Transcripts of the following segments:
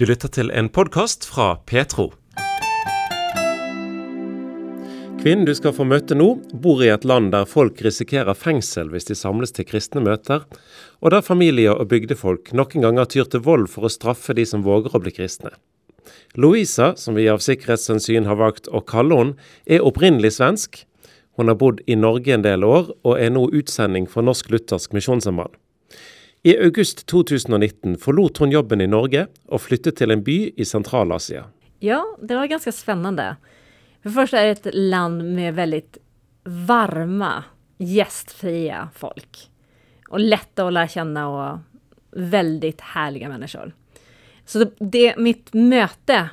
Du lytter til en podkast fra Petro. Kvinnen du skal få møte nå, bor i et land der folk risikerer fengsel hvis de samles til kristne møter, og der familier og bygdefolk noen ganger tyr til vold for å straffe de som våger å bli kristne. Louisa, som vi av sikkerhetshensyn har valgt å kalle henne, er opprinnelig svensk. Hun har bodd i Norge en del år, og er nå utsending for Norsk Luthersk Misjonssamband. I august 2019 forlot hon jobben i Norge och flyttade till en by i Centralasien. Ja, det var ganska spännande. För det första är det ett land med väldigt varma, gästfria folk. Och lätta att lära känna och väldigt härliga människor. Så det, mitt möte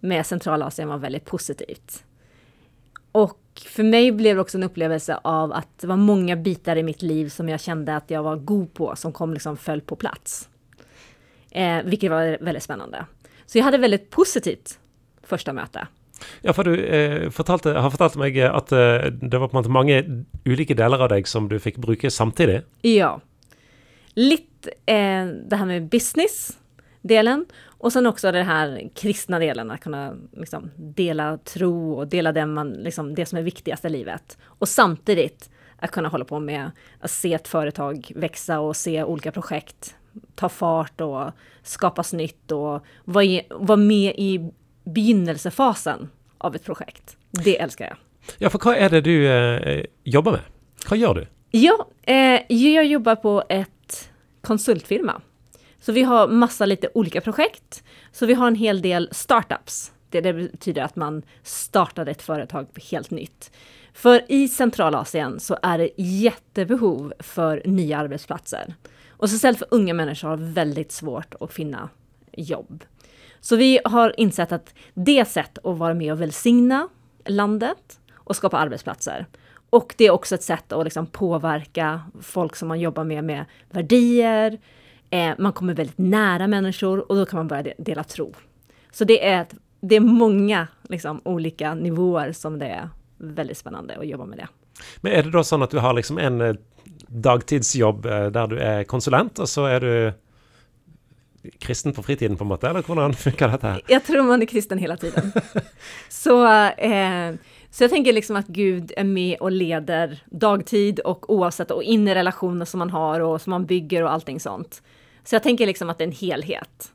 med Centralasien var väldigt positivt. Och för mig blev det också en upplevelse av att det var många bitar i mitt liv som jag kände att jag var god på, som kom liksom föll på plats. Eh, vilket var väldigt spännande. Så jag hade väldigt positivt första möte. Ja, for du eh, fortalte, har fortalt meg at eh, det var på en måte mange ulike deler av deg som du fikk bruke samtidig. Ja. Litt eh, det här med business-delen och sen också den här kristna delen, att kunna liksom, dela tro och dela det, man, liksom, det som är viktigast i livet. Och samtidigt att kunna hålla på med att se ett företag växa och se olika projekt ta fart och skapas nytt och vara, vara med i begynnelsefasen av ett projekt. Det älskar jag. Ja, för vad är det du eh, jobbar med? Vad gör du? Ja, eh, jag jobbar på ett konsultfirma. Så vi har massa lite olika projekt. Så vi har en hel del startups. Det, det betyder att man startar ett företag helt nytt. För i Centralasien så är det jättebehov för nya arbetsplatser. Och speciellt för unga människor har väldigt svårt att finna jobb. Så vi har insett att det sätt att vara med och välsigna landet och skapa arbetsplatser. Och det är också ett sätt att liksom påverka folk som man jobbar med med värdier. Eh, man kommer väldigt nära människor och då kan man börja dela tro. Så det är, ett, det är många liksom, olika nivåer som det är väldigt spännande att jobba med det. Men är det då så att du har liksom en eh, dagtidsjobb eh, där du är konsulent och så är du kristen på fritiden på måte, eller hvordan funker dette her? Jag tror man är kristen hela tiden. så, eh, så jag tänker liksom att Gud är med och leder dagtid och oavsett och in i relationer som man har och som man bygger och allting sånt. Så jag tänker liksom att det är en helhet.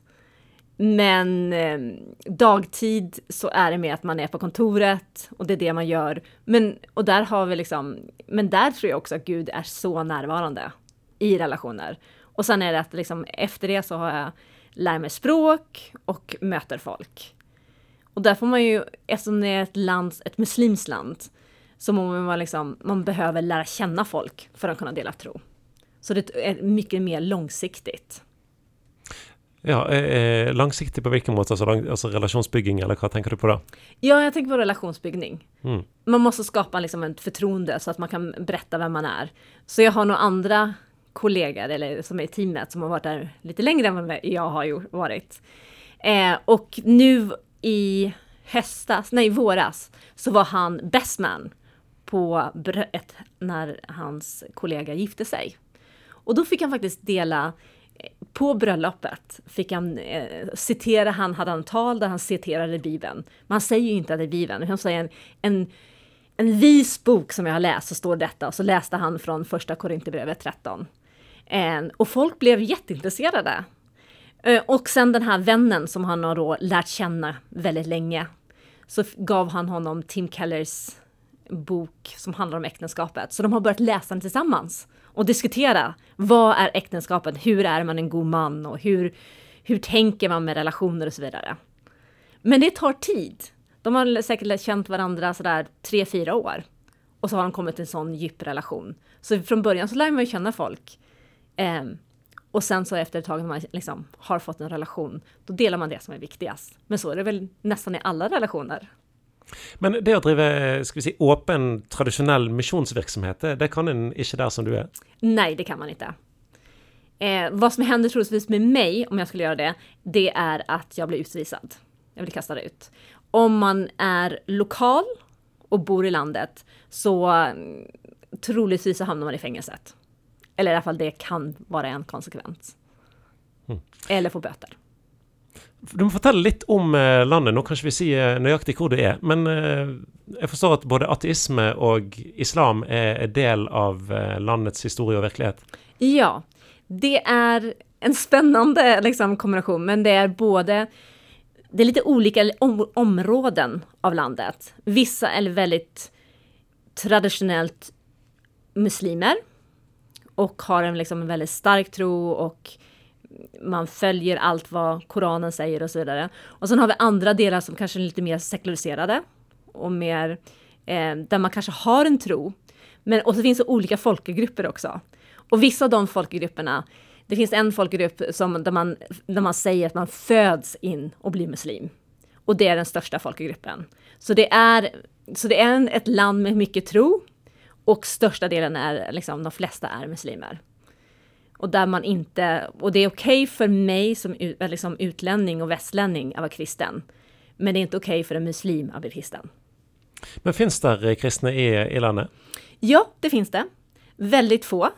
Men eh, dagtid så är det mer att man är på kontoret och det är det man gör. Men, och där har vi liksom, men där tror jag också att Gud är så närvarande i relationer. Och sen är det att liksom, efter det så har jag lär mig språk och möter folk. Och där får man ju, eftersom det är ett land, ett muslimskt land, så må man liksom, man behöver lära känna folk för att kunna dela tro. Så det är mycket mer långsiktigt. Ja, eh, långsiktigt på vilken måte? Alltså, alltså relationsbygging eller vad tänker du på då? Ja, jag tänker på relationsbyggning. Mm. Man måste skapa liksom ett förtroende så att man kan berätta vem man är. Så jag har nog andra kollegor eller som är i teamet som har varit där lite längre än vad jag har varit. Eh, och nu i höstas, nej våras, så var han bestman på ett, när hans kollega gifte sig. Och då fick han faktiskt dela eh, på bröllopet fick han eh, citera, han hade en tal där han citerade Bibeln. Man säger ju inte att det är Bibeln, han säger en, en, en vis bok som jag har läst, så står detta, och så läste han från första Korinthierbrevet 13. Eh, och folk blev jätteintresserade. Eh, och sen den här vännen som han har då lärt känna väldigt länge, så gav han honom Tim Kellers bok som handlar om äktenskapet. Så de har börjat läsa den tillsammans och diskutera. Vad är äktenskapet? Hur är man en god man? Och hur, hur tänker man med relationer och så vidare. Men det tar tid. De har säkert känt varandra sådär tre, fyra år. Och så har de kommit till en sån djup relation. Så från början så lär man ju känna folk. Eh, och sen så efter ett tag när man liksom har fått en relation, då delar man det som är viktigast. Men så är det väl nästan i alla relationer. Men det å drive skal vi si, åpen, tradisjonell misjonsvirksomhet, det kan en ikke der som du är? Nej, det kan man inte. Eh, vad som händer troligtvis med mig, om jag skulle göra det, det är att jag blir utvisad. Jag blir kastad ut. Om man är lokal och bor i landet så mm, troligtvis så hamnar man i fängelset. Eller i alla fall det kan vara en konsekvens. Mm. Eller få böter. Du må fortelle litt om eh, landet. Nå kan ikke vi si eh, nøyaktig hvor det er. Men eh, jeg forstår at både ateisme og islam er del av landets historie og virkelighet? Ja. Det är en spännande liksom, kombination, men det är både det är lite olika om, områden av landet. Vissa är väldigt traditionellt muslimer och har en, liksom, en väldigt stark tro och man följer allt vad Koranen säger och så vidare. Och sen har vi andra delar som kanske är lite mer sekulariserade och mer eh, där man kanske har en tro. Men och så finns det olika folkgrupper också. Och vissa av de folkgrupperna, det finns en folkgrupp som, där, man, där man säger att man föds in och blir muslim. Och det är den största folkgruppen. Så det är, så det är en, ett land med mycket tro och största delen är, liksom, de flesta är muslimer. Och där man inte, och det är okej okay för mig som liksom utlänning och västlänning att vara kristen. Men det är inte okej okay för en muslim att bli kristen. Men finns det kristna i, i landet? Ja, det finns det. Väldigt få.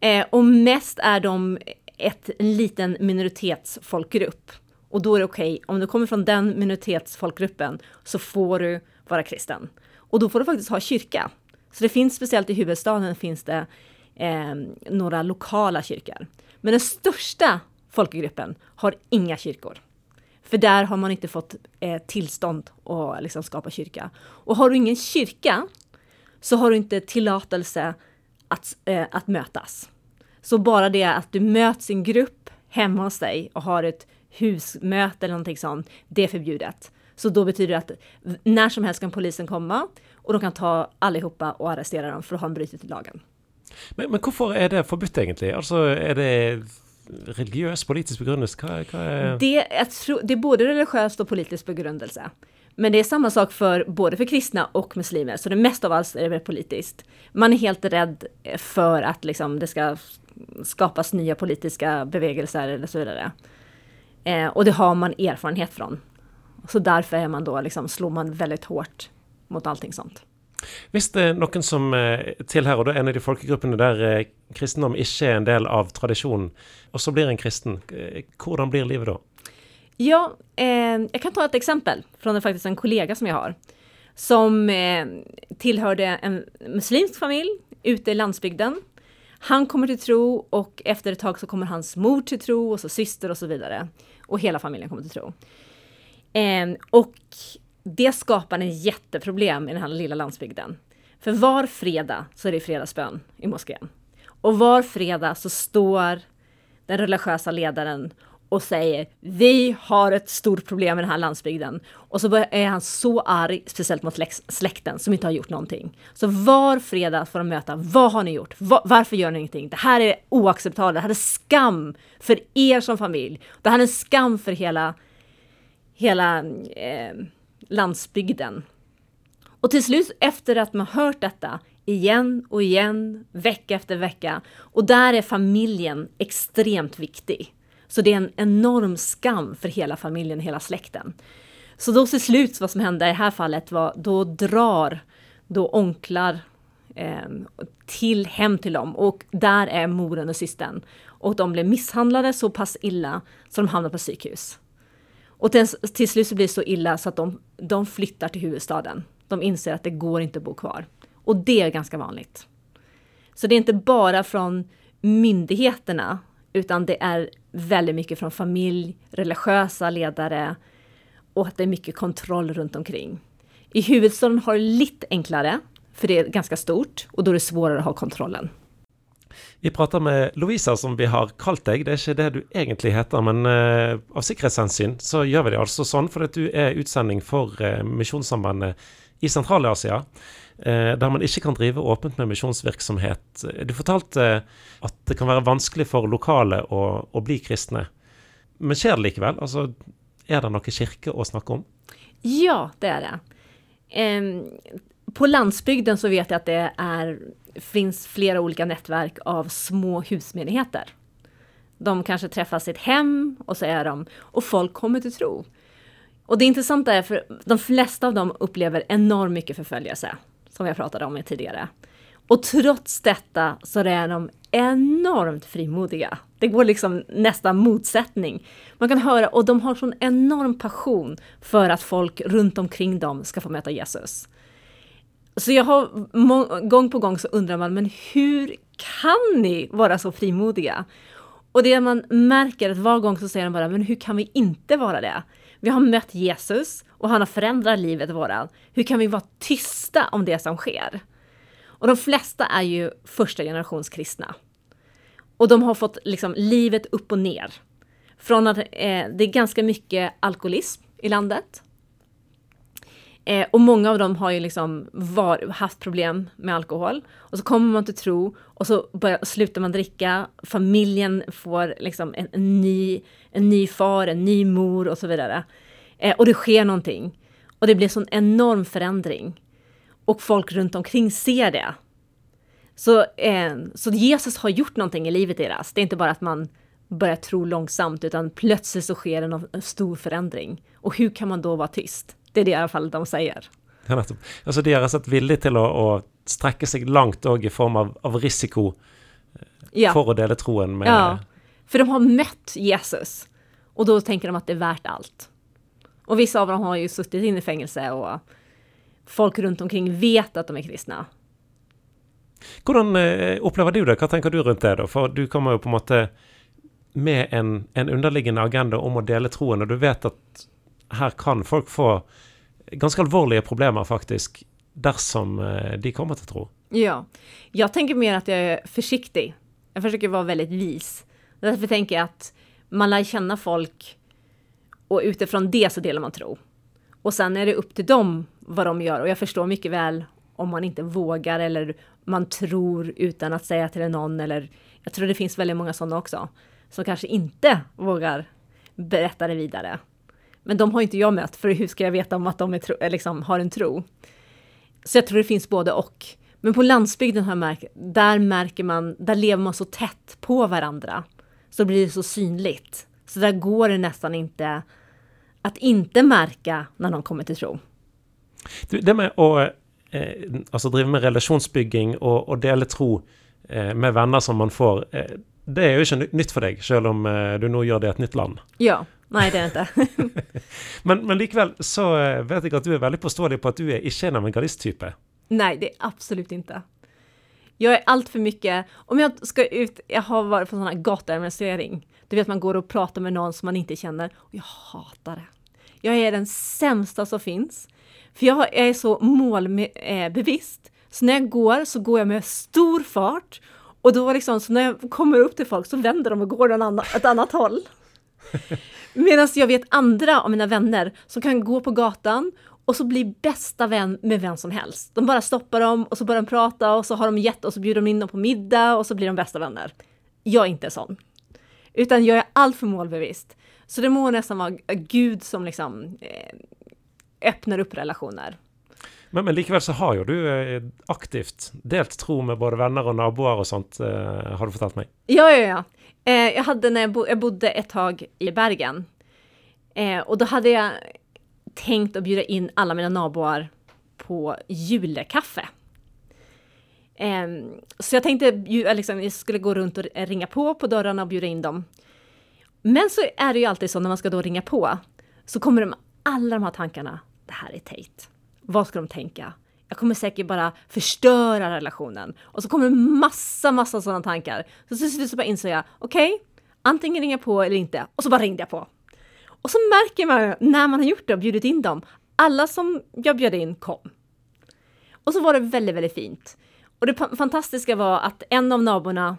Eh, och mest är de ett, en liten minoritetsfolkgrupp. Och då är det okej, okay, om du kommer från den minoritetsfolkgruppen så får du vara kristen. Och då får du faktiskt ha kyrka. Så det finns speciellt i huvudstaden finns det eh, några lokala kyrkor. Men den största folkgruppen har inga kyrkor. För där har man inte fått eh, tillstånd att liksom skapa kyrka. Och har du ingen kyrka så har du inte tillåtelse att, eh, att mötas. Så bara det att du möts i en grupp hemma hos dig och har ett husmöte eller någonting sånt, det är förbjudet. Så då betyder det att när som helst kan polisen komma och de kan ta allihopa och arrestera dem för att ha brutit lagen. Men, men hvorfor er det forbudt, egentlig? Altså, er det religiøs, politisk begrunnelse? Hva, hva er det, tror, det är både religiöst och politisk begrundelse. Men det är samma sak för både för kristna och muslimer, så det mesta av allt är det politiskt. Man är helt rädd för att liksom, det ska skapas nya politiska bevegelser eller så vidare. Eh, och det har man erfarenhet från. Så därför är man då, liksom, slår man väldigt hårt mot allting sånt. Hvis det er eh, noen som eh, tilhører en av de folkegruppene der eh, kristendom ikke er en del av tradisjonen, og så blir en kristen, hvordan blir livet da? Ja, eh, jag kan ta ett exempel från en, en kollega som jag har. Som eh, tillhörde en muslimsk familj ute i landsbygden. Han kommer till tro och efter ett tag så kommer hans mor till tro och så syster och så vidare. Och hela familjen kommer till tro. Eh, och det skapar en jätteproblem i den här lilla landsbygden. För var fredag så är det fredagsbön i moskén. Och var fredag så står den religiösa ledaren och säger vi har ett stort problem med den här landsbygden. Och så är han så arg, speciellt mot släkten som inte har gjort någonting. Så var fredag får de möta, vad har ni gjort? varför gör ni ingenting? Det här är oacceptabelt, det här är skam för er som familj. Det här är en skam för hela, hela eh, landsbygden. Och till slut efter att man hört detta igen och igen, vecka efter vecka, och där är familjen extremt viktig. Så det är en enorm skam för hela familjen, hela släkten. Så då till slut, vad som hände i det här fallet var, då drar då onklar eh, till hem till dem och där är moren och systern. Och de blev misshandlade så pass illa så de hamnade på psykhus. Och till, till slut så blir det så illa så att de, de flyttar till huvudstaden. De inser att det går inte att bo kvar. Och det är ganska vanligt. Så det är inte bara från myndigheterna, utan det är väldigt mycket från familj, religiösa ledare och att det är mycket kontroll runt omkring. I huvudstaden har det lite enklare, för det är ganska stort och då är det svårare att ha kontrollen. Vi prater med Lovisa, som vi har kalt deg. Det er ikke det du egentlig heter, men uh, av sikkerhetshensyn så gjør vi det altså sånn fordi at du er utsending for uh, Misjonssambandet i Sentral-Asia. Uh, der man ikke kan drive åpent med misjonsvirksomhet. Du fortalte at det kan være vanskelig for lokale å, å bli kristne. Men skjer det likevel? Altså, er det noe kirke å snakke om? Ja, det är det. Um, på landsbygden så vet jag att det är finns flera olika nätverk av små husmenigheter. De kanske träffas i ett hem och så är de, och folk kommer till tro. Och det intressanta är för de flesta av dem upplever enormt mycket förföljelse, som jag pratade om tidigare. Och trots detta så är de enormt frimodiga. Det går liksom nästan motsättning. Man kan höra, och de har sån enorm passion för att folk runt omkring dem ska få möta Jesus. Så jag har gång på gång så undrar man, men hur kan ni vara så frimodiga? Och det man märker att var gång så säger de bara, men hur kan vi inte vara det? Vi har mött Jesus och han har förändrat livet våran. Hur kan vi vara tysta om det som sker? Och de flesta är ju första generations kristna. Och de har fått liksom livet upp och ner. Från att eh, det är ganska mycket alkoholism i landet. Eh, och många av dem har ju liksom var, haft problem med alkohol. Och så kommer man till tro och så börjar, slutar man dricka. Familjen får liksom en, en, ny, en ny far, en ny mor och så vidare. Eh, och det sker någonting. Och det blir sån enorm förändring. Och folk runt omkring ser det. Så, eh, så Jesus har gjort någonting i livet deras. Det är inte bara att man börjar tro långsamt, utan plötsligt så sker en, en stor förändring. Och hur kan man då vara tyst? Det är det i alla fall de säger. Ja, alltså de har sett villig till att, att sträcka sig långt och i form av, av risiko ja. för att dela troen med... Ja, för de har mött Jesus. Och då tänker de att det är värt allt. Och vissa av dem har ju suttit inne i fängelse och folk runt omkring vet att de är kristna. Hvordan eh, opplever du det? Hva tenker du rundt det? da? For du kommer jo på en måte med en, en underliggende agenda om å dele troen, og du vet at her kan folk få ganska alvorliga problemer faktiskt, dersom som de kommer till tro. Ja, jag tänker mer att jag är försiktig. Jag försöker vara väldigt vis. Därför tänker jag att man lär känna folk och utifrån det så delar man tro. Och sen är det upp till dem vad de gör och jag förstår mycket väl om man inte vågar eller man tror utan att säga till någon eller jag tror det finns väldigt många sådana också som kanske inte vågar berätta det vidare. Men de har inte jag mött, för hur ska jag veta om att de tro, liksom, har en tro? Så jag tror det finns både och. Men på landsbygden har märkt, där märker man, där lever man så tätt på varandra. Så blir det så synligt. Så där går det nästan inte att inte märka när någon kommer till tro. Du, det med att eh, alltså driva med relationsbygging och, och dela tro eh, med vänner som man får, eh, det är ju inte nytt för dig, även om eh, du nu gör det i ett nytt land. Ja, Nej, det är inte. men, men likväl så eh, vet jag att du är väldigt påståelig på att du är inte en evangelist-type. Nej, det är absolut inte. Jag är allt för mycket, om jag ska ut, jag har varit på sån här gatuevangelisering. Du vet man går och pratar med någon som man inte känner. Och jag hatar det. Jag är den sämsta som finns. För jag, jag är så målbevisst. Så när jag går så går jag med stor fart. Och då liksom, så när jag kommer upp till folk så vänder de och går åt ett annat håll. Medan jag vet andra av mina vänner som kan gå på gatan och så bli bästa vän med vem som helst. De bara stoppar dem och så börjar de prata och så har de gett och så bjuder de in dem på middag och så blir de bästa vänner. Jag är inte sån. Utan jag är alltför målbevisst. Så det må nästan vara Gud som liksom eh, öppnar upp relationer. Men, men likväl så har ju du eh, aktivt delt tro med både vänner och naboer och sånt, eh, har du fortalt mig. Ja, ja, ja. Eh, jag hade när jag, bo jag bodde ett tag i Bergen. Eh, och då hade jag tänkt att bjuda in alla mina naboar på julekaffe. Eh, så jag tänkte eh, liksom, jag skulle gå runt och ringa på på dörrarna och bjuda in dem. Men så är det ju alltid så när man ska då ringa på så kommer de alla de här tankarna. Det här är Tate. Vad ska de tänka? Jag kommer säkert bara förstöra relationen. Och så kommer det massa, massa sådana tankar. Så till slut så bara insåg jag, okej, okay, antingen jag på eller inte. Och så bara ringde jag på. Och så märker man när man har gjort det och bjudit in dem, alla som jag bjöd in kom. Och så var det väldigt, väldigt fint. Och det fantastiska var att en av naborna,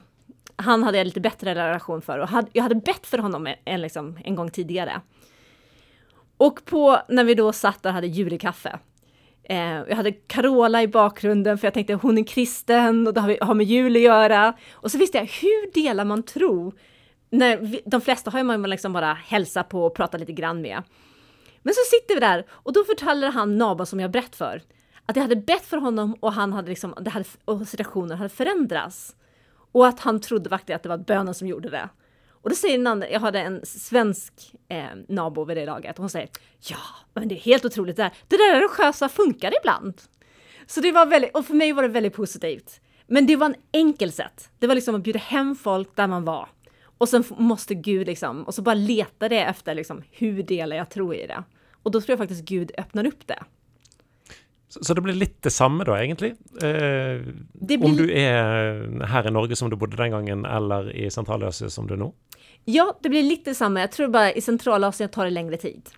han hade jag lite bättre relation för och jag hade bett för honom en, liksom, en gång tidigare. Och på, när vi då satt där och hade julekaffe, Eh, jag hade Carola i bakgrunden för jag tänkte hon är kristen och det har, har med jul att göra. Och så visste jag, hur delar man tro? När vi, de flesta har man liksom bara hälsa på och prata lite grann med. Men så sitter vi där och då förtalar han Naba, som jag berätt för att jag hade bett för honom och han hade liksom, det hade, och situationen hade förändrats. Och att han trodde faktiskt att det var bönen som gjorde det. Och då säger den andra, jag hade en svensk eh, nabo vid det laget, och hon säger ja, men det är helt otroligt det där. Det där religiösa funkar ibland. Så det var väldigt, och för mig var det väldigt positivt. Men det var en enkel sätt. Det var liksom att bjuda hem folk där man var. Och sen måste Gud liksom, och så bara leta det efter liksom, hur delar jag tro i det? Och då tror jag faktiskt Gud öppnar upp det. Så, så det blir lite samma då egentligen? Eh, blir... Om du är här i Norge som du bodde den gången eller i Centralasien som du är nu? Ja, det blir lite samma. Jag tror bara i Centralasien tar det längre tid.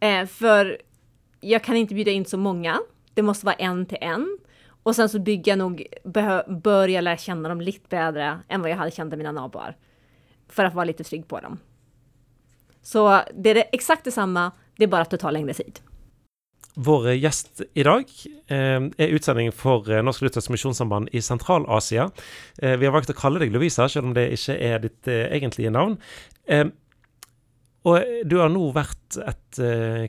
Eh, för jag kan inte bjuda in så många. Det måste vara en till en. Och sen så bygger jag nog, bör jag lära känna dem lite bättre än vad jag hade känt mina naboar. För att vara lite trygg på dem. Så det är exakt detsamma, det är bara att det tar längre tid. Vår gäst idag eh, är utsending för eh, Norsk Luthersk Misjonssamband i Sentral-Asia. Eh, vi har valgt å kalle deg Lovisa, selv om det ikke er ditt egentlige navn. Og du har nå vært et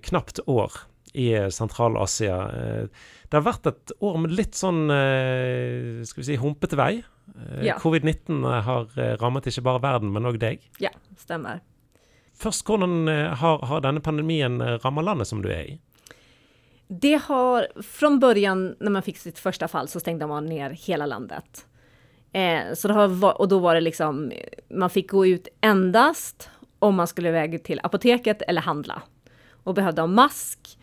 knapt år i Sentral-Asia. Det har vært et år med litt sånn skal vi si, humpete vei. Ja. Covid-19 har rammet ikke bare verden, men òg deg. Ja, stemmer. Først, hvordan har, har denne pandemien rammet landet som du er i? Det har, från början när man fick sitt första fall så stängde man ner hela landet. Eh, så det har, och då var det liksom, man fick gå ut endast om man skulle iväg till apoteket eller handla. Och behövde ha mask.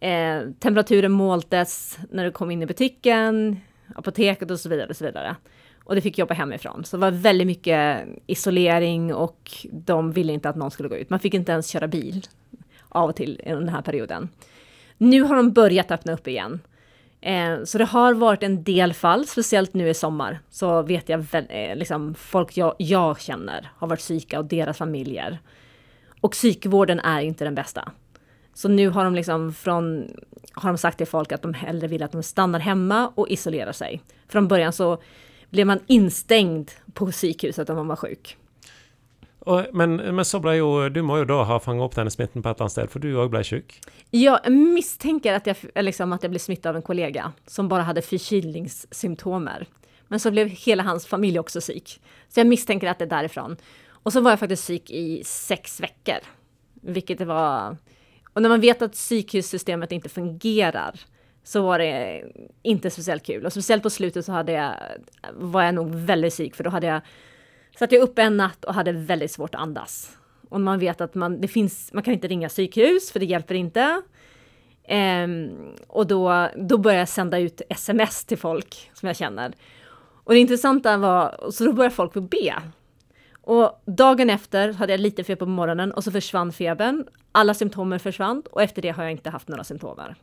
Eh, temperaturen måltes när du kom in i butiken, apoteket och så vidare. Och så vidare. Och det fick jobba hemifrån. Så det var väldigt mycket isolering och de ville inte att någon skulle gå ut. Man fick inte ens köra bil av och till i den här perioden. Nu har de börjat öppna upp igen. Eh, så det har varit en del fall, speciellt nu i sommar, så vet jag eh, liksom folk jag, jag känner har varit psyka och deras familjer. Och psykvården är inte den bästa. Så nu har de liksom från, har de sagt till folk att de hellre vill att de stannar hemma och isolerar sig. Från början så blev man instängd på psykhuset om man var sjuk. Og, men, men, så ble jo Du må jo da ha fanga opp denne smitten på et eller annet sted, for du òg ble sjuk? Ja, jag misstänker att jag, liksom, att jag blev smittad av en kollega som bara hade förkylningssymptomer. Men så blev hela hans familj också psyk. Så jag misstänker att det är därifrån. Och så var jag faktiskt psyk i sex veckor. Vilket var... Och när man vet att psykhussystemet inte fungerar så var det inte speciellt kul. Och speciellt på slutet så hade jag, var jag nog väldigt psyk för då hade jag Satt jag uppe en natt och hade väldigt svårt att andas. Och man vet att man, det finns, man kan inte ringa psykhus för det hjälper inte. Um, och då, då började jag sända ut sms till folk som jag känner. Och det intressanta var, så då började folk be. Och dagen efter hade jag lite feber på morgonen och så försvann febern. Alla symptomer försvann och efter det har jag inte haft några symptomer.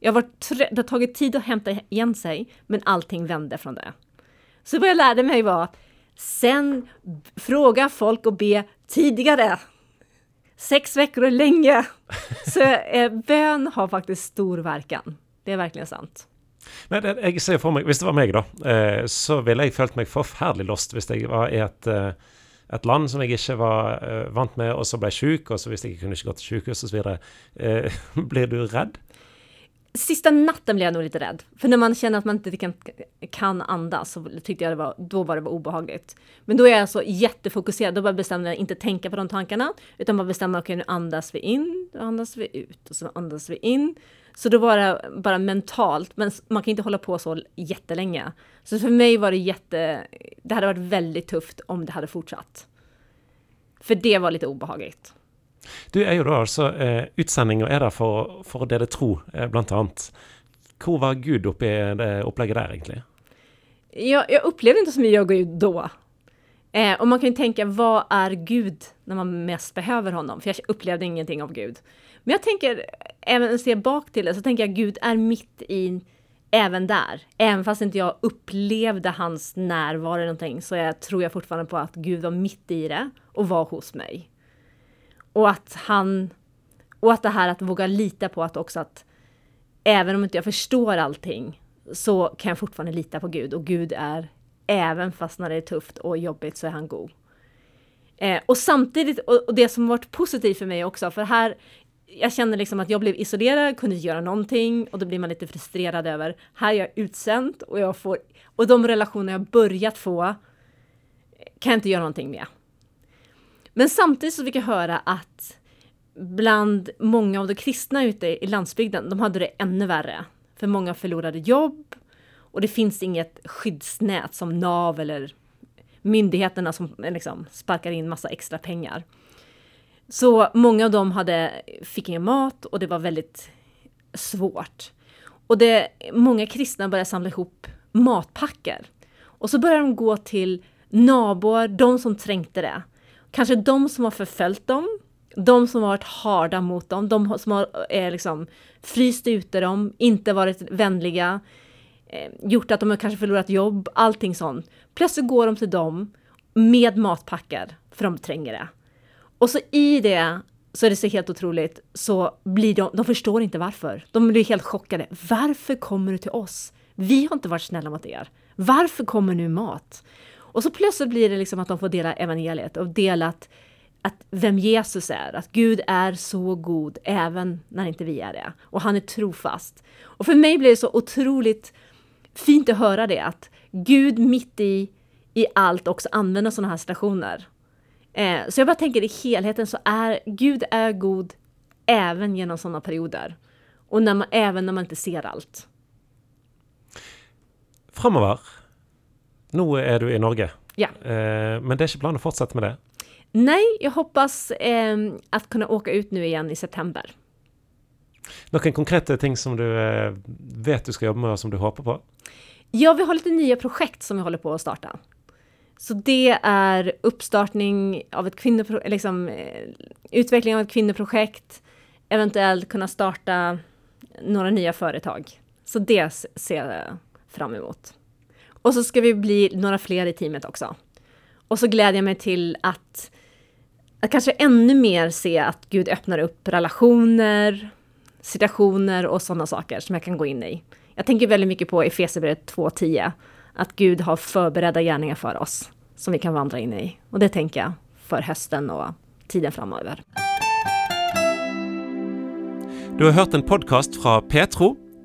Jag var det har tagit tid att hämta igen sig, men allting vände från det. Så vad jag lärde mig var Sen fråga folk och be tidigare. Sex veckor är länge. Så eh, bön har faktiskt stor verkan. Det är verkligen sant. Men jeg ser for meg, Hvis det var meg, da, eh, så ville jeg følt meg forferdelig lost hvis jeg var i et, eh, et land som jeg ikke var vant med, og så ble jeg sjuk, og så hvis jeg ikke kunne ikke gå til sykehus osv. Blir du redd? Sista natten blev jag nog lite rädd. För när man känner att man inte kan, kan andas så tyckte jag det var, då var det var obehagligt. Men då är jag så jättefokuserad, då bara bestämde jag inte tänka på de tankarna, utan bara bestämma, okej okay, nu andas vi in, då andas vi ut och så andas vi in. Så då var det bara mentalt, men man kan inte hålla på så jättelänge. Så för mig var det jätte, det hade varit väldigt tufft om det hade fortsatt. För det var lite obehagligt. Du er jo da altså eh, Utsendinga er der for, for, å dele tro, eh, bl.a. Hvor var Gud oppi det eh, opplegget der, egentligen? Jag, jag upplevde inte så mycket av Gud då. Eh, och man kan ju tänka, vad är Gud när man mest behöver honom? För jag upplevde ingenting av Gud. Men jag tänker, även när jag bak till det, så tänker jag Gud är mitt i även där. Även fast inte jag upplevde hans närvaro eller någonting, så jag tror jag fortfarande på att Gud var mitt i det och var hos mig. Och att han, och att det här att våga lita på att också att även om inte jag förstår allting så kan jag fortfarande lita på Gud och Gud är, även fast när det är tufft och jobbigt så är han god. Eh, och samtidigt, och, och, det som varit positivt för mig också, för här, jag känner liksom att jag blev isolerad, kunde inte göra någonting och då blir man lite frustrerad över, här är jag utsänd och jag får, och de relationer jag börjat få kan jag inte göra någonting med. Men samtidigt så fick jag höra att bland många av de kristna ute i landsbygden, de hade det ännu värre. För många förlorade jobb Och det finns inget skyddsnät som NAV eller myndigheterna som liksom sparkar in massa extra pengar. Så många av dem hade, fick ingen mat och det var väldigt svårt. Och det, många kristna började samla ihop matpacker. Och så började de gå till nabor, de som trängte det. Kanske de som har förföljt dem, de som har varit harda mot dem, de som har är liksom, fryst ute dem, inte varit vänliga, eh, gjort att de har kanske förlorat jobb, allting sånt. Plötsligt går de till dem med matpackar, för de tränger det. Och så i det så är det så helt otroligt, så blir de, de förstår inte varför. De blir helt chockade. Varför kommer du till oss? Vi har inte varit snälla mot er. Varför kommer nu mat? Och så plötsligt blir det liksom att de får dela evangeliet och dela att, att vem Jesus är, att Gud är så god även när inte vi är det. Och han är trofast. Och för mig blir det så otroligt fint att höra det, att Gud mitt i, i allt också använder sådana här situationer. Eh, så jag bara tänker i helheten så är Gud är god även genom sådana perioder. Och när man, även när man inte ser allt. Framover. Nå är du i Norge. Ja. Eh, men det är inte planen att fortsätta med det? Nej, jag hoppas eh, att kunna åka ut nu igen i september. Några konkreta ting som du eh, vet du ska jobba med och som du hoppas på? Ja, vi har lite nya projekt som vi håller på att starta. Så det är uppstartning av ett kvinnoprojekt, liksom eh, utveckling av ett kvinnoprojekt, eventuellt kunna starta några nya företag. Så det ser jag fram emot. Och så ska vi bli några fler i teamet också. Och så glädjer jag mig till att, att kanske ännu mer se att Gud öppnar upp relationer, situationer och sådana saker som jag kan gå in i. Jag tänker väldigt mycket på Efesierbrevet 2.10, att Gud har förberedda gärningar för oss som vi kan vandra in i. Och det tänker jag för hösten och tiden framöver. Du har hört en podcast från Petro.